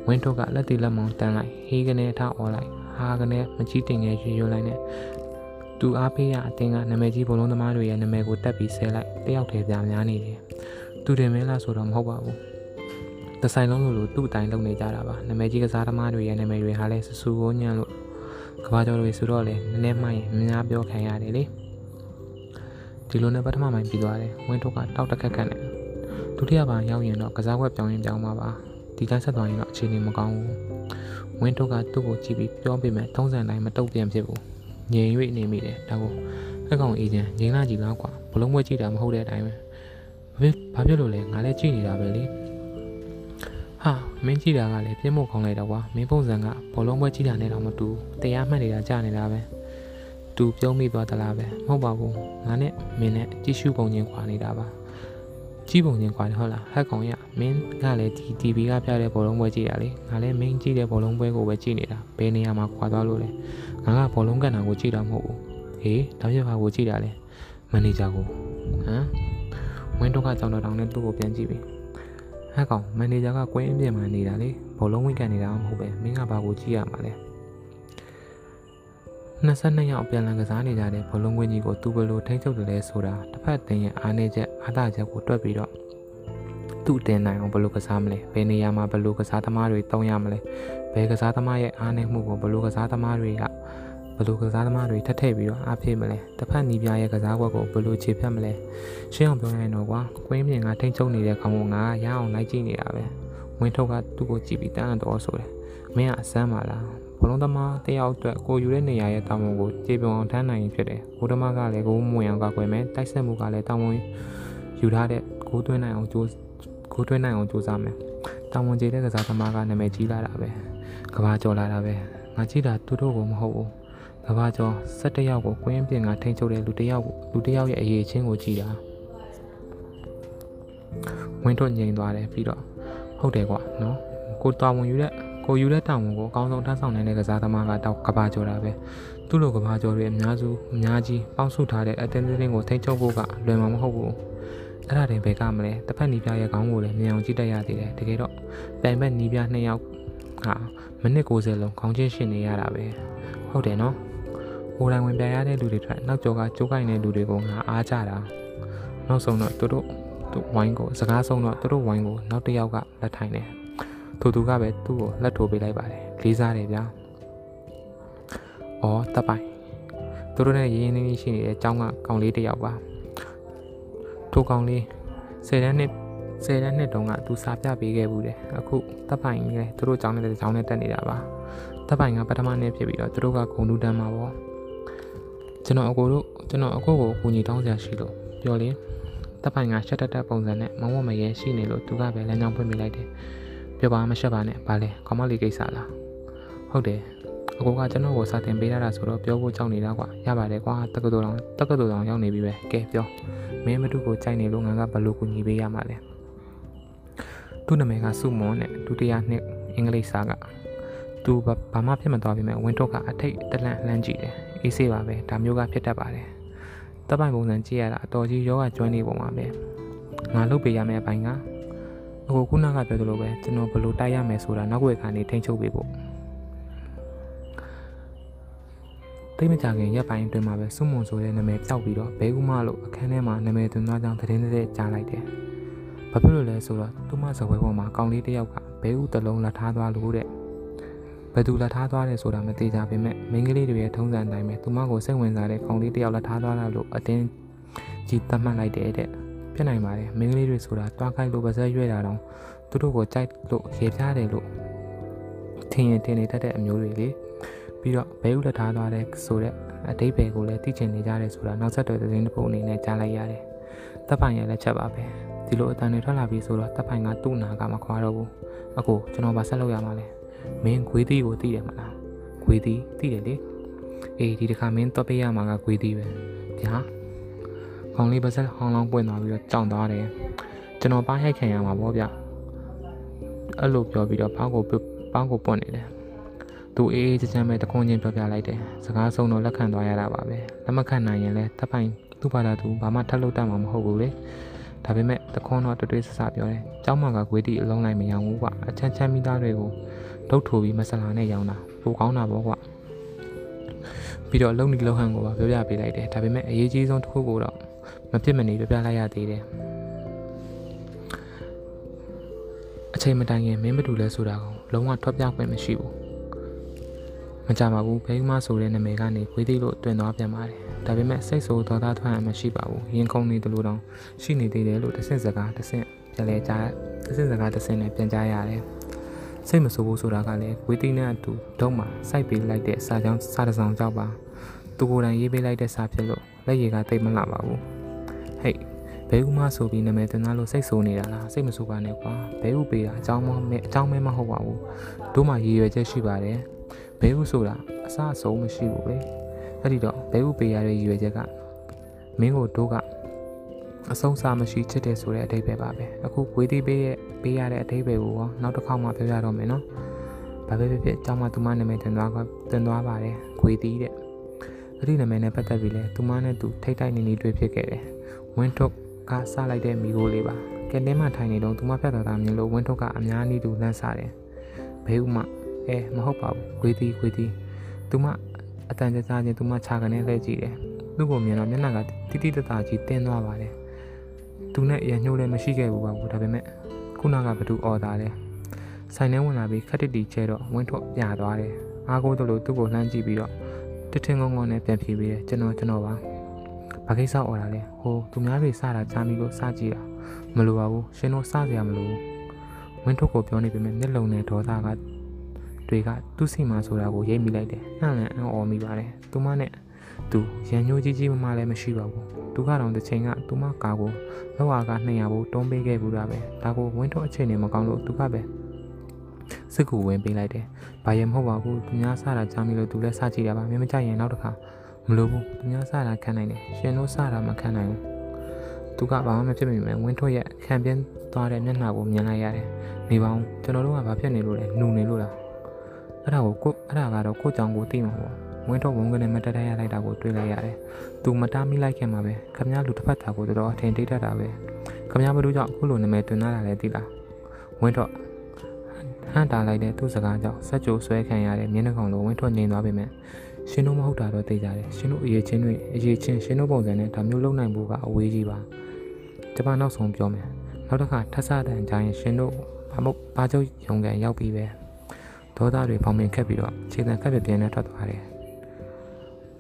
ဝင်းထုတ်ကလက်တီလက်မောင်းတန်းလိုက်ဟေးကနေထားអော်လိုက်ဟာကနေမကြီးတင်ငယ်ရွရွလိုက်နဲ့သူအားပေးရအတင်းကနာမည်ကြီးဘလုံးသမားတွေရဲ့နာမည်ကိုတက်ပြီးဆဲလိုက်တယောက်တည်းပြများနေတယ်သူတယ်မဲလားဆိုတော့မဟုတ်ပါဘူး တဆိုင်လုံးလိုလိုသူ့အတိုင်းလုပ်နေကြတာပါနာမည်ကြီးကစားသမားတွေရဲ့နာမည်တွေဟာလဲဆဆူကိုညံ့လို့ကဘာကျော်တွေဆိုတော့လေနည်းနည်းမှရင်မများပြောခံရတယ်လေဒီလိုနဲ့ပထမပိုင်းပြီးသွားတယ်ဝင်းထုတ်ကတောက်တက်ခက်ခက်နဲ့ဒုတိယပိုင်းရောက်ရင်တော့ကစားကွက်ပြောင်းရင်ပြောင်းပါပါဒီတိုင်းဆက်သွားရင်တော့အခြေအနေမကောင်းဘူးဝင်းထုတ်ကသူ့ကိုကြည့်ပြီးပြောပြမယ်ထုံးစံတိုင်းမတုတ်ပြန်ဖြစ်ဘူးငြိမ်၍နေမိတယ်ဒါကိုအကောင်အေဂျင့်ငြိမ်လာကြည့်လောက်ကွာဘလုံးမွေးကြည့်တာမဟုတ်တဲ့အတိုင်းပဲဘာဖြစ်ဘာဖြစ်လို့လဲငါလည်းကြည့်နေတာပဲလေ ဟာမင်းကြည့်တာကလည်းပြင်းဖို့ခေါင်းလိုက်တော့ကွာမင်းပုံစံကဘလုံးပွဲကြည့်တာနဲ့တော့မတူတရားမှတ်နေတာကြားနေတာပဲသူပြုံးမိသွားသလားပဲမဟုတ်ပါဘူးငါနဲ့မင်းနဲ့ကြည့်ရှုပုံချင်းခွာနေတာပါကြည့်ပုံချင်းခွာတယ်ဟုတ်လားဟက်ကောင်ရမင်းကလည်းဒီ TV ကပြတဲ့ဘောလုံးပွဲကြည့်တာလေငါလည်းမင်းကြည့်တဲ့ဘောလုံးပွဲကိုပဲကြည့်နေတာဘယ်နေရာမှာခွာသွားလို့လဲငါကဘောလုံးကန်တာကိုကြည့်တာမဟုတ်ဘူးဟေးဒါပြပါကိုကြည့်တာလေမန်နေဂျာကိုဟမ်ဝင်းတော့ကကြောင်တော်တောင်နဲ့သူ့ကိုပြန်ကြည့်ပြီ ဟဲ့ကောင်မန်နေဂျာကကွင်းအပြင်မှာနေတာလေဘောလုံးဝင်ကန်နေတာမဟုတ်ပဲမင်းကဘာကိုကြည့်ရမှာလဲ22ယောက်ပြန်လည်ကစားနေကြတဲ့ဘောလုံးကွင်းကြီးကိုသူဘယ်လိုထိန်းချုပ်တယ်လဲဆိုတာတစ်ဖက်တင်ရဲ့အားနည်းချက်အားသာချက်ကိုတွက်ပြီးတော့သူ့တင်နိုင်အောင်ဘယ်လိုကစားမလဲဘယ်နေရာမှာဘယ်လိုကစားသမားတွေတုံးရမလဲဘယ်ကစားသမားရဲ့အားနည်းမှုကိုဘယ်လိုကစားသမားတွေက ဘယ်လိုကစားသမားတွေထပ်ထည့်ပြီးတော့အားဖြည့်မလဲတစ်ဖက်နီးပြရဲ့ကစားကွက်ကိုဘယ်လိုခြေဖြတ်မလဲရှင်းအောင်ပြောရရင်တော့ကွာကွင်းပြင်ကထိန်းချုပ်နေတဲ့ခေါင်းကငါရအောင်လိုက်ကြည့်နေတာပဲဝင်းထုတ်ကသူ့ကိုကြည့်ပြီးတန်းတော့ဆိုတယ်မင်းကအစမ်းပါလားဘလုံးသမားတယောက်အတွက်ကိုယူတဲ့နေရာရဲ့တာဝန်ကိုကြေပွန်အောင်ထမ်းနိုင်ရင်ဖြစ်တယ်ကိုဓမကလည်းကိုမွေအောင်ကကွယ်မယ်တိုက်ဆက်မှုကလည်းတာဝန်ယူထားတဲ့ကိုသွင်းနိုင်အောင်ကြိုးကိုသွင်းနိုင်အောင်ကြိုးစားမယ်တာဝန်ကျေတဲ့ကစားသမားကနာမည်ကြီးလာတာပဲကဘာကျော်လာတာပဲငါကြည့်တာသူတို့ကိုမဟုတ်ဘူး ကဘာကျော်17ယောက်ကိုကွင်းပြင်ကထိန်းချုပ်တဲ့လူတစ်ယောက်ကိုလူတစ်ယောက်ရဲ့အရေးချင်းကိုကြည့်တာဝင်းတော့ငြိမ်သွားတယ်ပြီးတော့ဟုတ်တယ်ကွာနော်ကိုတာဝန်ယူတဲ့ကိုယူတဲ့တာဝန်ကိုအကောင်းဆုံးထမ်းဆောင်နိုင်တဲ့ကစားသမားကတော့ကဘာကျော်တာပဲသူ့လိုကဘာကျော်တွေအများစုအများကြီးပေါင်းစုထားတဲ့အတင်းတင်းကိုထိန်းချုပ်ဖို့ကလွယ်မှာမဟုတ်ဘူးအဲ့ဒါတင်ဘယ်ကမလဲတစ်ဖက်နီးပြရဲ့ခေါင်းကိုလည်းမြင်အောင်ကြည့်တတ်ရသေးတယ်တကယ်တော့တိုင်ဘက်နီးပြနှစ်ယောက်ဟာမိနစ်60လုံးခေါင်းချင်းရှင်နေရတာပဲဟုတ်တယ်နော် ကိုယ်တိုင်ဝင်ပြရတဲ့လူတွေထက်နောက်ကျော်ကကြိုးကိုင်တဲ့လူတွေကိုငါအားကြတာနောက်ဆုံးတော့သူတို့သူဝိုင်းကိုစကားဆုံးတော့သူတို့ဝိုင်းကိုနောက်တစ်ယောက်ကလက်ထိုင်တယ်သူသူကပဲသူ့ကိုလက်ထိုးပေးလိုက်ပါတယ်လေးစားတယ်ဗျာ။အော်တပ်ပိုင်သူတို့နဲ့ရင်းရင်းနှီးနှီးရှိနေတဲ့အကြောင်းကကောင်လေးတစ်ယောက်ပါ။ထိုကောင်လေးဆယ်တန်းနှစ်ဆယ်တန်းနှစ်တုန်းကသူစာပြပေးခဲ့ဘူးတယ်။အခုတပ်ပိုင်ကြီးလည်းသူတို့ကြောင်းနေတဲ့ကြောင်းနဲ့တက်နေတာပါ။တပ်ပိုင်ကပထမနှစ်ဖြစ်ပြီးတော့သူတို့ကဂုံတူးတန်းမှာပေါ့။ ကျွန်တော်အကိုတို့ကျွန်တော်အကိုကိုအကူညီတောင်းစရာရှိလို့ပြောလေတပ်ပိုင်ကရှက်တက်တက်ပုံစံနဲ့မဝတ်မရဲရှိနေလို့သူကပဲလမ်းကြောင်းဖွင့်ပေးလိုက်တယ်။ပြောပါမရှက်ပါနဲ့ဗာလဲကောမလီကိစ္စလားဟုတ်တယ်အကိုကကျွန်တော်ကိုစာတင်ပေးရတာဆိုတော့ပြောဖို့ကြောက်နေတာကွာရပါတယ်ကွာတက္ကသိုလ်တော်တက္ကသိုလ်တော်ရောက်နေပြီပဲကဲပြောမင်းမတူကိုကြိုက်နေလို့ငါကဘယ်လိုကူညီပေးရမှာလဲသူ့နာမည်ကစုမွန်နဲ့ဒုတိယနှစ်အင်္ဂလိပ်စာကသူဘာမှဖြစ်မသွားပြီမဲ့ဝင်းတော့ကအထိတ်တလန့်လှမ်းကြည့်တယ် အေးဆေးပါပဲဒါမျိုးကဖြစ်တတ်ပါတယ်တပ်ပိုင်ပုံစံကြည့်ရတာအတော်ကြီးယောဂကျွမ်းနေပုံပါပဲငါလုပ်ပေးရမယ့်အပိုင်းကအခုခုနကပြောသလိုပဲကျွန်တော်ဘယ်လိုတိုက်ရမယ်ဆိုတာနောက်ွယ်ကနေထိန်းချုပ်ပေးဖို့တိတ်မကြခင်ရက်ပိုင်းအတွင်းမှာပဲစွမွန်ဆိုတဲ့နာမည်ပျောက်ပြီးတော့ဘဲကူမလို့အခန်းထဲမှာနာမည်သွင်းသွားကြောင်းသတင်းတွေကြားလိုက်တယ်။ဘာဖြစ်လို့လဲဆိုတော့သူမဇပွဲပေါ်မှာကောင်လေးတစ်ယောက်ကဘဲဦးတလုံးလက်ထားသွားလို့တဲ့။ ဘယ်သူလက်ထားသွားတယ်ဆိုတာမသိကြပေမဲ့မိန်းကလေးတွေရဲ့ထုံးစံအတိုင်းပဲသူမကိုစိတ်ဝင်စားတဲ့ကောင်လေးတစ်ယောက်လက်ထားသွားတာလို့အတင်းကြီးသတ်မှတ်လိုက်တယ်တဲ့။ဖြစ်နိုင်ပါတယ်မိန်းကလေးတွေဆိုတာတွားခိုက်လို့ပါဇက်ရွဲ့တာတော့သူတို့ကိုကြိုက်လို့ရေပြားတယ်လို့ထင်ရင်ထင်နေတတ်တဲ့အမျိုးတွေလေ။ပြီးတော့ဘဲဥလက်ထားသွားတဲ့ဆိုတဲ့အတိတ်ဘယ်ကိုလည်းသိချင်နေကြတယ်ဆိုတာနောက်ဆက်တွဲသတင်းတစ်ပုဒ်အနေနဲ့ကြားလိုက်ရတယ်။တပ်ပိုင်ရဲ့လက်ချက်ပါပဲ။ဒီလိုအတန်တွေထွက်လာပြီးဆိုတော့တပ်ပိုင်ကသူ့နာကမခွာတော့ဘူး။အကိုကျွန်တော်ဗာဆက်လုပ်ရမှာလဲ။ မင်းဂွေးသီးကိုသိတယ်မလား။ဂွေးသီးသိတယ်လေ။အေးဒီတစ်ခါမင်းတော့ပေးရမှာကဂွေးသီးပဲ။ညာ။ခေါင်းလေးပါဆက်ဟောင်းလောင်းပွင့်သွားပြီးတော့ကြောင်သွားတယ်။ကျွန်တော်ပါးရိုက်ခံရမှာပေါ့ဗျ။အဲ့လိုပြောပြီးတော့ဘောင်းကိုဘောင်းကိုပွင့်နေတယ်သူအေးအေးချမ်းချမ်းပဲတခွန်းချင်းပြောပြလိုက်တယ်စကားဆုံးတော့လက်ခံသွားရတာပါပဲလက်မခံနိုင်ရင်လည်းတပ်ပိုင်သူ့ဘာသာသူဘာမှထပ်လို့တတ်မှာမဟုတ်ဘူးလေဒါပေမဲ့တခွန်းတော့တွေ့တွေ့ဆဆပြောတယ်ကျကျောင်းမှာကခွေးတီအလုံးလိုက်မရောဘူးကွာအချမ်းချမ်းမိသားတွေကို ဒုတ်ထိုးပြီးမဆလာနဲ့ရောင်းတာပိုကောင်းတာပေါ့ကွာပြီးတော့လုံနီလုံဟန်ကိုပါပြောပြပေးလိုက်တယ်ဒါပေမဲ့အရေးကြီးဆုံးတစ်ခုကိုတော့မဖြစ်မနေပြောပြလိုက်ရသေးတယ်အချိန်မတိုင်ခင်မင်းဘသူလဲဆိုတာကိုလုံးဝထွက်ပြခွင့်မရှိဘူးမကြပါဘူးဘဲဥမဆိုတဲ့နာမည်ကနေခွေးသိလို့တွင်သွားပြန်ပါတယ်ဒါပေမဲ့စိတ်ဆိုးဒေါသထွက်အမရှိပါဘူးရင်ခုန်နေတယ်လို့တော့ရှိနေသေးတယ်လို့တစ်ဆင့်စကားတစ်ဆင့်ပြန်လဲကြားတစ်ဆင့်စကားတစ်ဆင့်နဲ့ပြန်ကြားရတယ် စိတ်မဆိုးဘူးဆိုတာကလည်းခွေးသိနဲ့အတူဒုံးမှာစိုက်ပေးလိုက်တဲ့စာကြောင်းစာတစ်စောင်ကြောက်ပါသူကိုယ်တိုင်ရေးပေးလိုက်တဲ့စာဖြစ်လို့လက်ရည်ကတိတ်မလှပါဘူးဟဲ့ဘဲဥမဆိုပြီးနာမည်တင်သားလို့စိတ်ဆိုးနေတာလားစိတ်မဆိုးပါနဲ့ကွာဘဲဥပေးတာအကြောင်းမမဲ့အကြောင်းမဲမဟုတ်ပါဘူးတို့မှရည်ရွယ်ချက်ရှိပါတယ်ဘဲဥဆိုတာအစအဆုံးမရှိဘူးလေအဲ့ဒီတော့ဘဲဥပေးရတဲ့ရည်ရွယ်ချက်ကမင်းကိုတို့က အဆုံးစားမရှိချစ်တယ်ဆိုတဲ့အဓိပ္ပာယ်ပါပဲအခုဝေးသေးပေးရဲ့ပေးရတဲ့အဓိပ္ပာယ်ကိုရောနောက်တစ်ခေါက်မှပြောပြတော့မယ်နော်ဘာပဲဖြစ်ဖြစ်အကြောင်းမှသူမနာမည်တင်သွားတင်သွားပါတယ်ခွေတီးတဲ့အဲ့ဒီနာမည်နဲ့ပတ်သက်ပြီးလဲသူမနဲ့သူထိတ်တိုက်နေနေတွေ့ဖြစ်ခဲ့တယ်ဝင်းထုတ်ကစလိုက်တဲ့မိကိုလေးပါကဲတင်းမှထိုင်နေတော့သူမဖြတ်တော်တာမြင်လို့ဝင်းထုတ်ကအများကြီးသူလန့်စားတယ်ဘေးဥမအဲမဟုတ်ပါဘူးခွေတီးခွေတီးသူမအတန်ကြာချင်းသူမခြာကနေလှည့်ကြည့်တယ်သူ့ကိုမြင်တော့မျက်နှာကတိတိတသားကြီးတင်းသွားပါတယ် သူနဲ့ရညှိုးလည်းမရှိခဲ့ဘူးပါဘူးဒါပေမဲ့ခုနကဘသူအော်တာလဲဆိုင်ထဲဝင်လာပြီးခက်တစ်တီချဲတော့ဝင်းထွက်ပြသွားတယ်အားကိုးတို့လို့သူ့ကိုလှမ်းကြည့်ပြီးတော့တထင်းငုံငုံနဲ့ပြန်ဖြေပြီးတယ်ကျွန်တော်ကျွန်တော်ပါဘာကိစ္စအော်တာလဲဟိုသူများတွေစတာကြားမိလို့စကြည့်တာမလိုပါဘူးရှင်တို့စစရာမလိုဘူးဝင်းထုတ်ကိုပြောနေပေမဲ့မျက်လုံးနဲ့ဒေါသကတွေကသူ့စီမှာဆိုတာကိုရိပ်မိလိုက်တယ်။အံ့လည်းအံ့ဩမိပါတယ်။သူမနဲ့သူရန်ညိုးကြီးကြီးမမလည်းမရှိပါဘူး။ သူကတော့တစ်ချိန်ကသူမကာကိုလောက်အားက200ဘူးတုံးပေးခဲ့ဘူးတာပဲ။ဒါကိုဝင်းထုတ်အချိန်နဲ့မကောင်းလို့သူကပဲစစ်ကူဝင်ပေးလိုက်တယ်။ဘာရင်မဟုတ်ပါဘူး။သူများစားတာကြားမိလို့သူလည်းစားကြည့်တာပါ။မင်းမကြရင်နောက်တစ်ခါမလိုဘူး။သူများစားတာခံနိုင်တယ်။ရှင်တို့စားတာမခံနိုင်ဘူး။သူကဘာမှမဖြစ်မိမယ်ဝင်းထုတ်ရဲ့ခံပြင်းသွားတဲ့မျက်နှာကိုမြင်လိုက်ရတယ်။နေပါဦးကျွန်တော်တို့ကဘာဖြစ်နေလို့လဲ။နှူနေလို့လား။အဲ့ဒါကိုကိုအဲ့ဒါကတော့ကိုကြောင်ကိုသိမှာပေါ့ ဝင်းတော့ဝုန်းကနေမတက်တရလိုက်တာကိုတွေ့လိုက်ရတယ်သူမတားမိလိုက်ခင်မှာပဲခမရလူတစ်ဖက်သားကိုတော်တော်အထင်တိတ်တတ်တာပဲခမရဘလူကြောင့်အခုလိုနာမည်တွင်လာတာလည်းသိလားဝင်းတော့ဟန်တာလိုက်တဲ့သူ့စကားကြောင့်စက်ကြိုဆွဲခံရတဲ့မျက်နှာကောင်လိုဝင်းထွက်ငြိမ်သွားပေမဲ့ရှင်တို့မဟုတ်တာတော့သိကြတယ်ရှင်တို့အရေးချင်းတွေအရေးချင်းရှင်တို့ပုံစံနဲ့ဒါမျိုးလုံနိုင်ဖို့ကအဝေးကြီးပါကျမနောက်ဆုံးပြောမယ်နောက်တစ်ခါထပ်ဆတန်ကြရင်ရှင်တို့ဘာမို့ဘာကျုပ်ရုံကန်ရောက်ပြီးပဲဒေါသတွေပေါင်မြင်ခက်ပြီးတော့ခြေတံခက်ပြပြင်းနဲ့ထွက်သွားတယ်။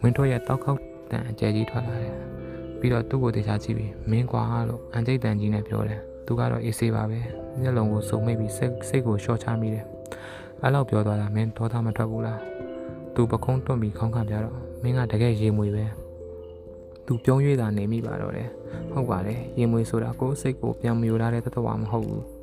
ဝင်းထွက်ရဲ့တောက်ခေါက်တန်အကျယ်ကြီးထွက်လာတယ်။ပြီးတော့သူ့ကိုတရားကြည့်ပြီးမင်းကွာလို့အန်ကျိတ်တန်ကြီးနဲ့ပြောတယ်။သူကတော့အေးဆေးပါပဲ။မျက်လုံးကိုစုံမိတ်ပြီးစိတ်စိတ်ကိုရှော့ချမိတယ်။အဲ့လောက်ပြောသွားတာမင်းဒေါသမထွက်ဘူးလား။ तू ပခုံးတွန့်ပြီးခေါင်းခံပြတော့မင်းကတကယ်ရေမွေပဲ။ तू ပြုံးရွေးတာနေမိပါတော့တယ်။ဟုတ်ပါတယ်။ရေမွေဆိုတာကိုယ်စိတ်ကိုပြန်မယူလာတဲ့သတ္တဝါမဟုတ်ဘူး။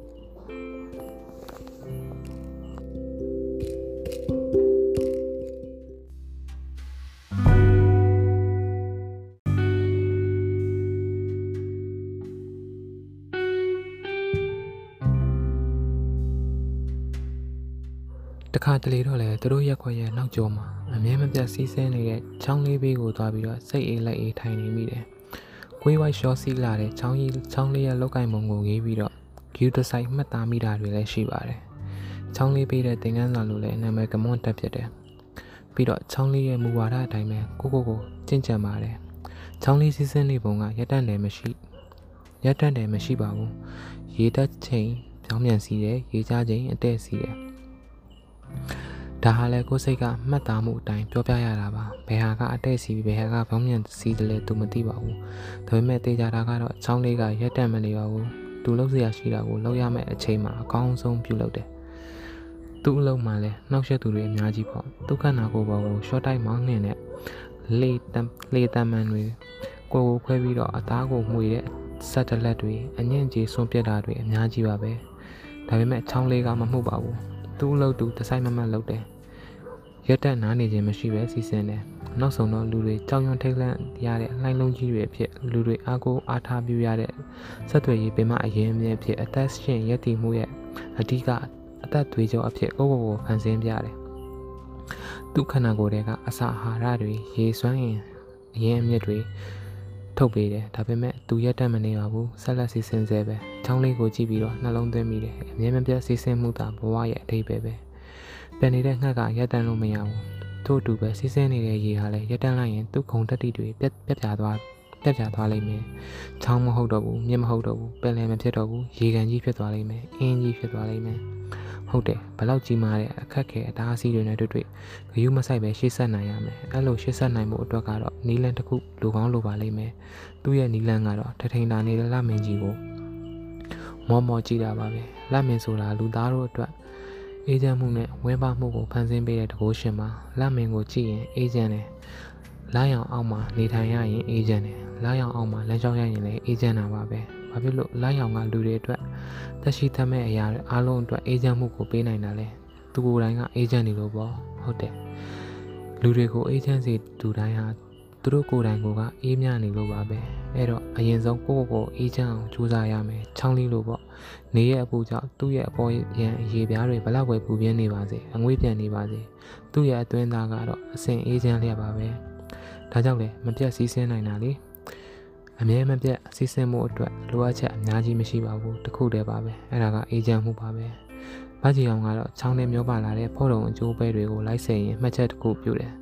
ခါတလေတော့လေသူတို့ရက်ခွက်ရဲ့နောက်ကျောမှာအမြဲမပြတ်စီးဆင်းနေတဲ့ချောင်းလေးဘေးကိုသွားပြီးတော့စိတ်အေးလက်အေးထိုင်နေမိတယ်။ကွေးဝိုက်ရှော့စီးလာတဲ့ချောင်းကြီးချောင်းလေးရဲ့လောက်ကင်မုံကိုရေးပြီးတော့ဂူတဆိုင်မှတ်သားမိတာတွေလည်းရှိပါတယ်။ချောင်းလေးပေးတဲ့သင်္ကန်းစာလိုလည်းနာမည်ကမွန်တက်ဖြစ်တယ်။ပြီးတော့ချောင်းလေးရဲ့မူဝါဒအတိုင်းပဲကိုကိုကိုကျင့်ကြံပါတယ်။ချောင်းလေးစီးဆင်းနေပုံကရက်တန့်တယ်မရှိရက်တန့်တယ်မရှိပါဘူး။ရေတက်ချိန်ပြောင်းပြန်စီတယ်ရေချချိန်အတဲ့စီတယ် ဒါဟာလည်းကိုယ်စိတ်ကမှတ်သားမှုအတိုင်းပြောပြရတာပါဘယ်ဟာကအတဲ့စီဘယ်ဟာကဘောင်းမြန်စီတယ်လဲသူမသိပါဘူးဒါပေမဲ့တေးကြတာကတော့အချောင်းလေးကရက်တက်မနေပါဘူးသူလှုပ်เสียရှိတာကိုလှုပ်ရမယ့်အချိန်မှာအကောင်းဆုံးပြုလုပ်တယ်သူ့အလုံးမှလည်းနှောက်ယှက်သူတွေအများကြီးပေါ့ဒုက္ခနာကိုပေါ်ကိုရှော့တိုက်မောင်းနှင်တဲ့လေတမ်လေတမ်မန်တွေကိုကိုခွဲပြီးတော့အသားကိုမှွေတဲ့ဆက်တလက်တွေအငင့်ကြီးဆွန့်ပြက်တာတွေအများကြီးပါပဲဒါပေမဲ့ချောင်းလေးကမမှုပါဘူး သူ့အလုပ်သူတဆိုင်မမတ်လုပ်တယ်ရက်တက်နားနေခြင်းမရှိပဲစီစဉ်တယ်နောက်ဆုံးတော့လူတွေကြောက်ရွံ့ထိတ်လန့်ရတဲ့လှိုင်းလုံးကြီးတွေအဖြစ်လူတွေအားကိုးအားထားပြုရတဲ့ဆက်သွယ်ရေးပင်မအရင်အမြဲဖြစ်အသက်ရှင်ရည်တည်မှုရဲ့အဓိကအသက်သွေးကြောအဖြစ်ကိုကိုကိုဖန်ဆင်းပြတယ်သူ့ခန္ဓာကိုယ်တွေကအစာအာဟာရတွေရေစွမ်းရင်အရင်အမြစ်တွေ ထုတ်ပေးတယ်ဒါပေမဲ့သူရက်တက်မနေပါဘူးဆက်လက်စီစဉ်ဆဲပဲချောင်းလေးကိုကြည့်ပြီးတော့နှလုံးသွင်းမိတယ်အမြဲမပြတ်စီးဆင်းမှုသာဘဝရဲ့အထိပ္ပယ်ပဲပြန်နေတဲ့ငှက်ကရက်တန်းလို့မရဘူးထို့အတူပဲစီးဆင်းနေတဲ့ရေဟာလည်းရက်တန်းလိုက်ရင်သူ့ခုံတက်တိတွေပြက်ပြက်ပြာသွားပြက်ပြာသွားလိမ့်မယ်ချောင်းမဟုတ်တော့ဘူးမြစ်မဟုတ်တော့ဘူးပင်လယ်မဖြစ်တော့ဘူးရေကန်ကြီးဖြစ်သွားလိမ့်မယ်အင်းကြီးဖြစ်သွားလိမ့်မယ် ဟုတ်တယ်ဘလောက်ကြီးမားတဲ့အခက်ခဲအတားအဆီးတွေနဲ့တွေ့တွေ့ဂယုမဆိုင်ပဲရှေ့ဆက်နိုင်ရမယ်အဲ့လိုရှေ့ဆက်နိုင်မှုအတွက်ကတော့နီလန်တစ်ခုလိုကောင်းလိုပါလိမ့်မယ်သူ့ရဲ့နီလန်ကတော့ထထိန်တာနေတဲ့လမင်းကြီးကိုမောမောကြည့်တာပါပဲလမင်းဆိုတာလူသားတို့အတွက်အေဂျင့်မှုနဲ့ဝင်းပါမှုကိုဖန်ဆင်းပေးတဲ့တကိုးရှင်ပါလမင်းကိုကြည့်ရင်အေဂျင့်တယ်လာရောင်အောက်မှာနေထိုင်ရရင်အေဂျင့်တယ်လာရောင်အောက်မှာလမ်းလျှောက်ရရင်လည်းအေဂျင့်တာပါပဲ ဘာဖြစ်လို့လာရောင်ကလူတွေအတွက်သက်ရှိသမဲ့အရာတွေအားလုံးအတွက်အေဂျင့်မှုကိုပေးနိုင်တာလဲသူကိုယ်တိုင်ကအေဂျင့်နေလို့ပေါ့ဟုတ်တယ်လူတွေကိုအေဂျင့်စီသူတိုင်းဟာသူတို့ကိုယ်တိုင်ကအေးမြနေလို့ပါပဲအဲ့တော့အရင်ဆုံးကိုယ့်ကိုယ်ကိုအေးချမ်းအောင်ကြိုးစားရမယ်ချောင်းလေးလို့ပေါ့နေရဲ့အပူကြောင့်သူ့ရဲ့အပေါ်ရန်ရေပြားတွေဘလောက်ပဲပူပြင်းနေပါစေအငွေ့ပြန်နေပါစေသူ့ရဲ့အတွင်းသားကတော့အစဉ်အေးချမ်းလျက်ပါပဲဒါကြောင့်လေမပြတ်စည်းစင်းနိုင်တာလေ အမြဲမပြတ်စီးဆင်းမှုအတွက်လိုအပ်ချက်အများကြီးမရှိပါဘူးတခုတည်းပါပဲအဲ့ဒါကအေဂျင့်မှုပါပဲဗတ်ကြီးအောင်ကတော့ချောင်းထဲမျောပါလာတဲ့ဖော်တုံအကျိုးပဲတွေကိုလိုက်ဆင်ရင်မှတ်ချက်တစ်ခုပြုတယ်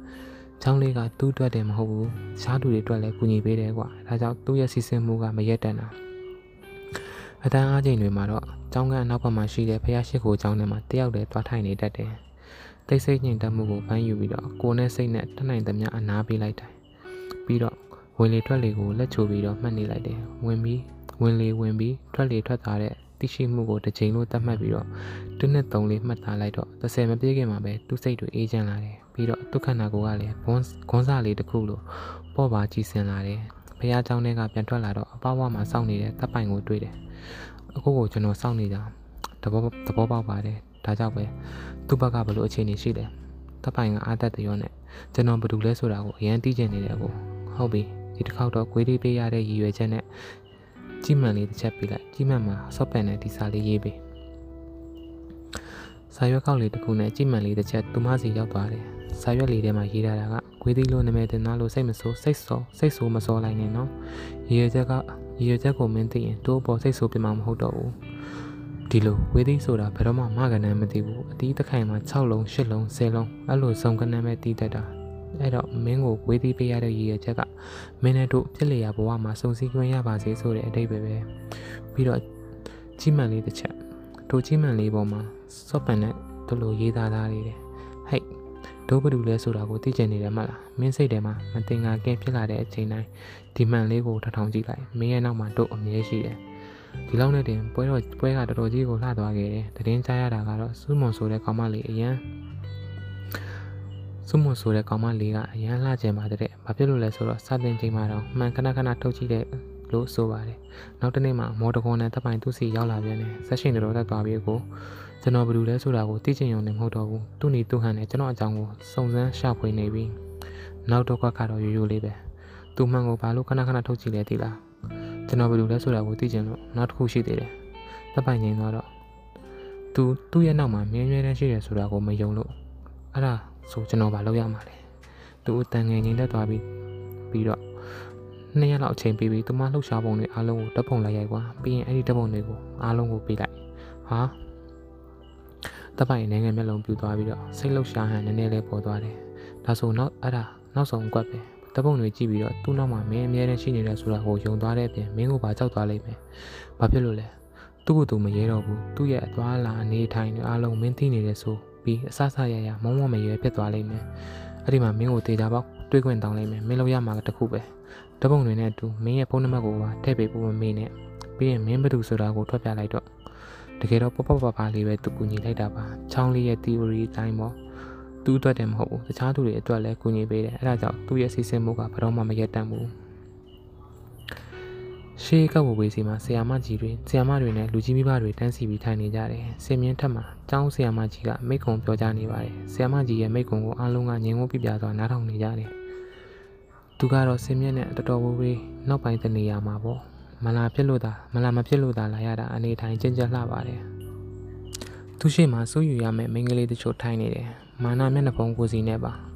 ချောင်းလေးကသူ့အတွက်တည်းမဟုတ်ဘူးရှားသူတွေအတွက်လည်းကူညီပေးတယ်ကွာဒါကြောင့်သူ့ရဲ့စီစဉ်မှုကမရက်တန်တာအတန်းအားချိန်တွေမှာတော့ကျောင်းကအနောက်ဘက်မှာရှိတဲ့ဖះရှိခိုကျောင်းထဲမှာတယောက်တည်းတွားထိုင်နေတတ်တယ်တိတ်ဆိတ်ညင်တက်မှုကိုပန်းယူပြီးတော့ကိုယ်နဲ့စိတ်နဲ့တတ်နိုင်သမျှအနာပေးလိုက်တယ်ပြီးတော့ ဝင်လေထွက်လေကိုလက်ချိုပြီးတော့မှတ်နေလိုက်တယ်ဝင်ပြီးဝင်လေဝင်ပြီးထွက်လေထွက်သွားတဲ့သိရှိမှုကိုတစ်ချိန်လို့သတ်မှတ်ပြီးတော့တစ်နှစ်သုံးလေးမှတ်သားလိုက်တော့30မပြည့်ခင်မှာပဲသူ့စိတ်တွေအေးချမ်းလာတယ်ပြီးတော့သူ့ခန္ဓာကိုယ်ကလည်းဂွန်းဂွန်းစားလေးတစ်ခုလိုပေါ့ပါကြည်စင်လာတယ်ဘုရားကျောင်းထဲကပြန်ထွက်လာတော့အပဝါမှာစောင့်နေတဲ့တပ်ပိုင်ကိုတွေ့တယ်အခုကိုကျွန်တော်စောင့်နေတာတဘောတဘောပေါက်ပါတယ်ဒါကြောင့်ပဲသူ့ဘက်ကဘလို့အခြေအနေရှိတယ်တပ်ပိုင်ကအာသက်တရောနဲ့ကျွန်တော်ဘာလုပ်လဲဆိုတာကိုအရင်သိချင်နေတယ်ကိုဟုတ်ပြီ ဒီတစ်ခေါက်တော့ဂွေးလေးပေးရတဲ့ရည်ရွယ်ချက်နဲ့ကြီးမှန်လေးတစ်ချက်ပေးလိုက်ကြီးမှန်မှာဆော့ပန်နဲ့ဒီစာလေးရေးပေးစာရွက်ကောက်လေးတစ်ခုနဲ့ကြီးမှန်လေးတစ်ချက်သူမစီရောက်သွားတယ်စာရွက်လေးထဲမှာရေးထားတာကဂွေးသီးလို့နာမည်တင်သားလို့စိတ်မဆိုးစိတ်ဆောစိတ်ဆိုးမစောလိုက်နဲ့နော်ရည်ရွယ်ချက်ကရည်ရွယ်ချက်ကိုမင်းသိရင်တို့အပေါ်စိတ်ဆိုးပြမှာမဟုတ်တော့ဘူးဒီလိုဝေးသိဆိုတာဘယ်တော့မှမကနန်းမသိဘူးအတီးတစ်ခိုင်မှာ6လုံး8လုံး10လုံးအဲ့လိုစုံကနန်းပဲတီးတတ်တာ အဲ့တော့မင်းကိုဝေးသီးပေးရတဲ့ရည်ရွယ်ချက်ကမင်းနဲ့တို့ဖြစ်လျာဘဝမှာစုံစည်းခွင့်ရပါစေဆိုတဲ့အတိတ်ပဲပဲပြီးတော့ကြီးမှန်လေးတစ်ချက်တို့ကြီးမှန်လေးပေါ်မှာစော့ပန်နဲ့တို့လိုရေးသားသားလေးတယ်ဟဲ့တို့ဘယ်လိုလဲဆိုတာကိုသိချင်နေတယ်မလားမင်းစိတ်ထဲမှာမတင်ငါကင်းဖြစ်လာတဲ့အချိန်တိုင်းဒီမှန်လေးကိုထထောင်ကြည့်လိုက်မင်းရဲ့နောက်မှာတို့အမြဲရှိတယ်ဒီလောက်နဲ့တင်ပွဲတော့ပွဲကတော်တော်ကြီးကိုလှသွားခဲ့တယ်တည်င်းကြားရတာကတော့စူးမွန်ဆိုတဲ့ကောင်မလေးအရန် စုမွန်ဆိုတဲ့ကောင်မလေးကအရန်လှကျင်ပါတဲ့။ဘာဖြစ်လို့လဲဆိုတော့စတင်ချိန်မှာတော့မှန်ခဏခဏထုတ်ကြည့်တဲ့လို့ဆိုပါတယ်။နောက်တစ်နေ့မှာမော်တကွန်နဲ့တပ်ပိုင်သူစီရောက်လာပြန်တယ်။ဆက်ရှင်တော်တက်သွားပြီးကိုကျွန်တော်ဘယ်လိုလဲဆိုတာကိုသိချင်ရုံနဲ့မဟုတ်တော့ဘူး။သူ့နီသူ့ဟန်နဲ့ကျွန်တော်အကြောင်းကိုစုံစမ်းရှာဖွေနေပြီးနောက်တော့ကတော့ရိုးရိုးလေးပဲ။သူမှန်ကိုဘာလို့ခဏခဏထုတ်ကြည့်လဲသိလား။ကျွန်တော်ဘယ်လိုလဲဆိုတာကိုသိချင်လို့နောက်တစ်ခုရှိသေးတယ်။တပ်ပိုင်ငိန်သွားတော့သူသူ့ရဲ့နောက်မှာမြဲမြဲတမ်းရှိတယ်ဆိုတာကိုမယုံလို့အဲ့ဒါ ဆိုကျွန်တော်မလုပ်ရမှာလဲသူအတန်ငယ်ငင်းတက်သွားပြီးပြီးတော့နှစ်ရက်လောက်အချိန်ပေးပြီးသူမလှုပ်ရှားပုံတွေအားလုံးကိုတပ်ပုံလိုက်ရိုက်ကွာပြီးရင်အဲ့ဒီတပ်ပုံတွေကိုအားလုံးကိုပေးလိုက်ဟာတပ်ပိုင်နိုင်ငံမျက်လုံးပြူသွားပြီးတော့စိတ်လှုပ်ရှားဟန်နည်းနည်းလေးပေါ်သွားတယ်ဒါဆိုနောက်အဲ့ဒါနောက်ဆုံးကွက်ပဲတပ်ပုံတွေကြည့်ပြီးတော့သူ့နောက်မှာမင်းအများနဲ့ရှိနေတယ်ဆိုတာကိုယုံသွားတဲ့အပြင်မင်းကိုပါကြောက်သွားလိမ့်မယ်ဘာဖြစ်လို့လဲသူ့ကိုယ်သူမရဲတော့ဘူးသူ့ရဲ့အသွားလာအနေထိုင်တွေအားလုံးမင်းသိနေတယ်ဆို ပြီးအဆဆရရမုံမမရွယ်ဖြစ်သွားလိမ့်မယ်အဲ့ဒီမှာမင်းကိုတေချာပေါက်တွေးခွင့်တောင်းလိုက်မယ်မင်းလို့ရမှာတခုပဲတပုံတွေနဲ့အတူမင်းရဲ့ဖုန်းနံပါတ်ကိုပါထည့်ပေးဖို့မမေ့နဲ့ပြီးရင်မင်းဘယ်သူဆိုတာကိုထွက်ပြလိုက်တော့တကယ်တော့ပပပပလေးပဲသူကူညီလိုက်တာပါချောင်းလေးရဲ့ theory အတိုင်းပေါ့သူ့အတွက်တည်းမဟုတ်ဘူးတခြားသူတွေအတွက်လည်းကူညီပေးတယ်အဲ့ဒါကြောင့်သူ့ရဲ့စီစဉ်မှုကဘယ်တော့မှမရက်တန့်ဘူး ရှေးကပ်ဝေးစီမှာဆီယာမကြီးတွေဆီယာမတွေနဲ့လူကြီးမိဘတွေတန်းစီပြီးထိုင်နေကြတယ်။စင်မြင့်ထက်မှာကျောင်းဆီယာမကြီးကမိကုံပြောကြနေပါတယ်။ဆီယာမကြီးရဲ့မိကုံကိုအားလုံးကငြင်းဝပြပြစွာနားထောင်နေကြတယ်။သူကတော့စင်မြင့်နဲ့တော်တော်ဝေးနောက်ပိုင်းတနေရာမှာပေါ့။မလာဖြစ်လို့သာမလာမဖြစ်လို့သာလာရတာအနေထိုင်ကျဉ်ကျက်လှပါတယ်။သူရှိမှစိုးယူရမယ့်မိန်းကလေးတချို့ထိုင်နေတယ်။မာနာမျက်နှာဖုံးကိုစီနဲ့ပါ။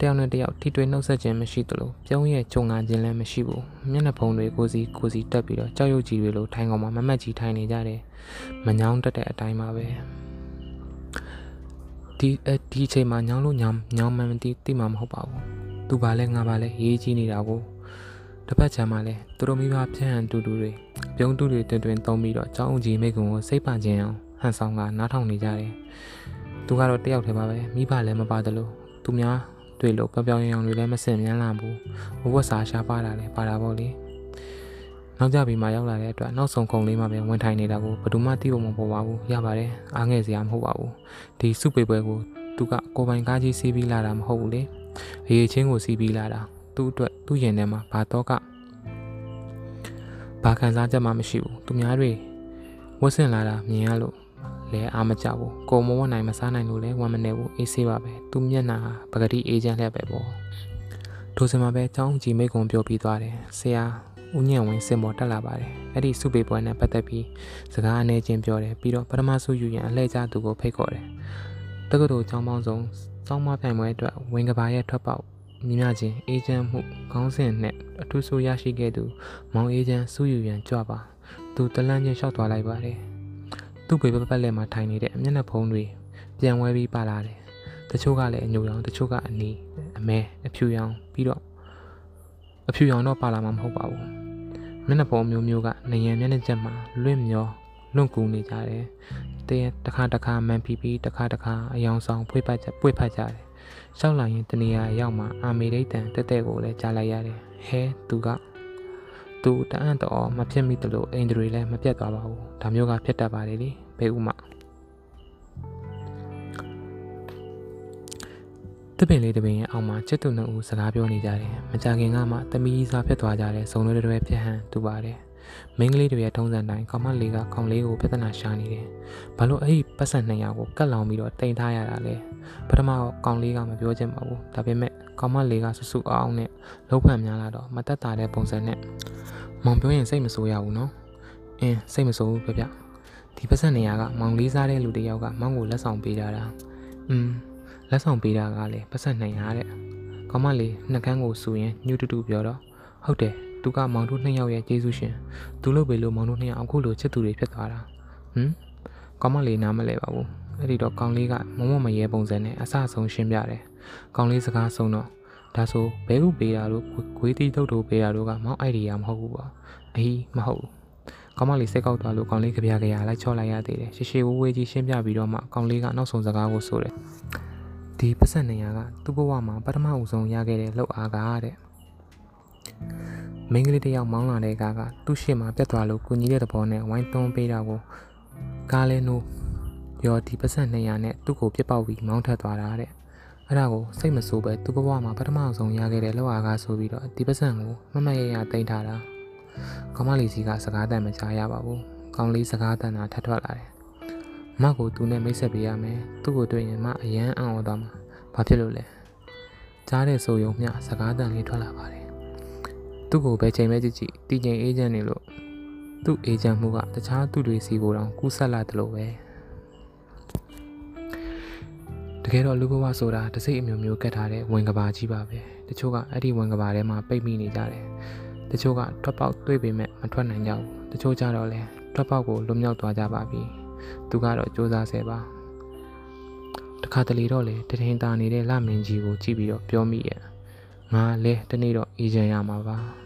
တယောက်နဲ့တယောက်ထိတွေ့နှုတ်ဆက်ခြင်းမရှိသလိုပြုံးရဲ့ကြုံငါခြင်းလည်းမရှိဘူးမျက်နှာဖုံးတွေကိုစီကိုစီတက်ပြီးတော့ကြောက်ရွံ့ကြီးတွေလိုထိုင်ကောင်မှာမမတ်ကြီးထိုင်နေကြတယ်မညောင်းတက်တဲ့အတိုင်းပါပဲဒီအဲဒီအချိန်မှာညောင်းလို့ညောင်းညောင်းမှန်းမသိသိမှာမဟုတ်ပါဘူးသူပါလဲငါပါလဲရေးကြီးနေတာကိုတစ်ဖက်ချမ်းမှာလဲသူတို့မိဘဖြန့်ဟန်တူတူတွေပြုံးတူတွေတွင်တွင်သုံးပြီးတော့ကြောင်းကြီးမိကုံကိုစိတ်ပါခြင်းအောင်ဟန်ဆောင်ကနားထောင်နေကြတယ်သူကတော့တယောက်တည်းပါပဲမိဘလည်းမပါတယ်လို့သူများ တွေ့လို့ပြောင်ပြောင်ရောင်တွေလည်းမစင်မြန်းလာဘူးဘဝစာရှားပါတာလည်းပါတာပေါ့လေနောက်ကြပြီးမှရောက်လာတဲ့အတွက်နောက်ဆုံးခုံလေးမှပဲဝင်ထိုင်နေတာကိုဘယ်သူမှသိဖို့မပေါ်ပါဘူးရပါတယ်အားငယ်စရာမဟုတ်ပါဘူးဒီစုပေပွဲကိုသူကကိုပိုင်ကားကြီးစီးပြီးလာတာမဟုတ်ဘူးလေအရေးချင်းကိုစီးပြီးလာတာသူ့အတွက်သူ့ရင်ထဲမှာဘာတော့ကဘာခံစားချက်မှမရှိဘူးသူများတွေဝတ်ဆင်လာတာမြင်ရလို့ လဲအားမကြဘူးကိုမဝနိုင်မစားနိုင်လို့လဲဝမ်းမနေဘူးအေးဆေးပါပဲသူမျက်နှာဟာပဂတိအေဂျင့်လက်ပဲပေါ့ထိုစင်မှာပဲចောင်းကြီးမိတ်ကုံပြောပြီးသွားတယ်ဆရာဦးညံဝင်းစင်ပေါ်တက်လာပါတယ်အဲ့ဒီစုပေပွဲနဲ့ပတ်သက်ပြီးစကားအနေချင်းပြောတယ်ပြီးတော့ပထမဆုယူရန်အလှည့်ကျသူကိုဖိတ်ခေါ်တယ်တက္ကသိုလ်ကျောင်းပေါင်းစုံစောင်းမပြိုင်ပွဲအတွက်ဝင်ကဘာရဲ့ထွက်ပေါက်မြင်မြချင်းအေဂျင့်မှုခေါင်းစဉ်နဲ့အထူးဆိုရရှိခဲ့သူမောင်အေဂျင့်စုယူရန်ကြွပါသူတလန်းချင်းလျှောက်သွားလိုက်ပါတယ် သူ့ပေပတ်ပတ်လက်မှာထိုင်နေတဲ့မျက်နှာဖုံးတွေပြန်ဝဲပြီးပါလာတယ်တချို့ကလည်းအညိုရောင်တချို့ကအနီအမဲအဖြူရောင်ပြီးတော့အဖြူရောင်တော့ပါလာမှာမဟုတ်ပါဘူးမျက်နှာဖုံးမျိုးမျိုးကနေရံမျက်နှာချက်မှာလွင့်မျောလွန့်ကူနေကြတယ်တည်းတစ်ခါတစ်ခါမန်ပီပီတစ်ခါတစ်ခါအယောင်ဆောင်ဖွေးပတ်ကြပွေဖတ်ကြတယ်ရှောက်လာရင်တနေရာရောက်မှအာမေရိတ်တန်တက်တဲ့ကိုလည်းကြားလိုက်ရတယ်ဟဲသူက သူတအံ့တော်မဖြစ်မိတယ်လို့အင်ဒရီလည်းမပြတ်သွားပါဘူးဒါမျိုးကဖြစ်တတ်ပါလေလေဘယ်ဥမှတပင်လေးတပင်ရဲ့အောက်မှာချစ်သူနှစ်ဦးစကားပြောနေကြတယ်မကြခင်ကမှတမီးစားဖြစ်သွားကြတယ်စုံလွဲတွဲပြက်ဟန်တူပါတယ်မင်းကလေးတွေရဲ့ထုံးစံတိုင်းကောင်မလေးကကောင်လေးကိုပြဿနာရှာနေတယ်ဘာလို့အဲ့ဒီပတ်စံ200ကိုကတ်လောင်ပြီးတော့တင်ထားရတာလဲပထမကောင်လေးကမပြောချင်ပါဘူးဒါပေမဲ့ကောင်မလေးကဆူဆူအောင်နဲ့လုံးဖန်များလာတော့မတက်တာတဲ့ပုံစံနဲ့ မောင်ပြောရင်စိတ်မဆိုးရဘူးနော်အင်းစိတ်မဆိုးဘူးပြပြဒီပတ်စံ200ကမောင်လေးစားတဲ့လူတစ်ယောက်ကမောင်ကိုလက်ဆောင်ပေးထားတာอืมလက်ဆောင်ပေးတာကလည်းပတ်စံ200တဲ့ကောင်မလေးနှကန်းကိုစူရင်ညှူတူတူပြောတော့ဟုတ်တယ်သူကမောင်တို့နှစ်ယောက်ရဲ့ကျေးဇူးရှင်သူလုပ်ပေလို့မောင်တို့နှစ်ယောက်အခုလိုချစ်သူတွေဖြစ်သွားတာဟမ်ကောင်းမလေးနားမလဲပါဘူးအဲ့ဒီတော့ကောင်းလေးကမမမရဲပုံစံနဲ့အဆအဆုံးရှင်းပြတယ်ကောင်းလေးစကားဆုံးတော့ ဒါဆိုဘဲဥပေးတာလို့ဂွေးတီးတုတ်တို့ပေးတာတို့ကမောင်အိုက်ဒီယာမဟုတ်ဘူးပေါ့အေးမဟုတ်ဘူးကောင်းမလေးစိတ်ကောက်သွားလို့ကောင်းလေးကြပြကြရလိုက်ချော့လိုက်ရသေးတယ်ရှေရှေဝဝေးကြီးရှင်းပြပြီးတော့မှကောင်းလေးကနောက်ဆုံးစကားကိုဆိုတယ်ဒီပတ်စံနေရကသူ့ဘဝမှာပထမဦးဆုံးရခဲ့တဲ့လှုပ်အားကားတဲ့မိန်းကလေးတစ်ယောက်မောင်းလာတဲ့ကားကသူ့ရှေ့မှာပြတ်သွားလို့ကုညီတဲ့သဘောနဲ့ဝိုင်းသွန်းပေးတာကိုကားလဲနိုးရောဒီပတ်စံ200နဲ့သူ့ကိုပြစ်ပေါက်ပြီးမောင်းထက်သွားတာတဲ့ အဲ့ဒါကိုစိတ်မဆိုးပဲသူ့ဘဝမှာပထမဆုံးရခဲ့တဲ့လောက်အားကားဆိုပြီးတော့ဒီပတ်စံကိုမမရရတင်ထားတာကောင်းမလေးစီကစကားတန်မကြားရပါဘူးကောင်းလေးစကားတန်တာထပ်ထွက်လာတယ်မကိုသူနဲ့မိတ်ဆက်ပေးရမယ်သူ့ကိုတွေ့ရင်မအရန်အံ့ဩသွားမှာဘာဖြစ်လို့လဲကြားတဲ့ဆိုယုံမျှစကားတန်လေးထွက်လာပါတယ်သူ့ကိုဘယ်ချိန်ပဲကြည့်ကြည့်တည်ငြိမ်အေးချမ်းနေလို့သူ့အေးချမ်းမှုကတခြားသူတွေစီကိုတောင်ကူးဆက်လာတယ်လို့ပဲ တကယ်တော့လူဘဝဆိုတာတစိမ့်အမျိုးမျိုးကတ်ထားတဲ့ဝင်ကဘာကြီးပါပဲတချို့ကအဲ့ဒီဝင်ကဘာထဲမှာပိတ်မိနေကြတယ်တချို့ကထွက်ပေါက်တွေ့ပေမဲ့မထွက်နိုင်ကြဘူးတချို့ကြတော့လဲထွက်ပေါက်ကိုလွတ်မြောက်သွားကြပါပြီသူကတော့စူးစမ်းဆဲပါတခါတလေတော့လေတထင်တာနေတဲ့လမင်းကြီးကိုကြည့်ပြီးတော့ပြောမိရဲ့ငါလဲတနေ့တော့အေဂျင့်ရမှာပါ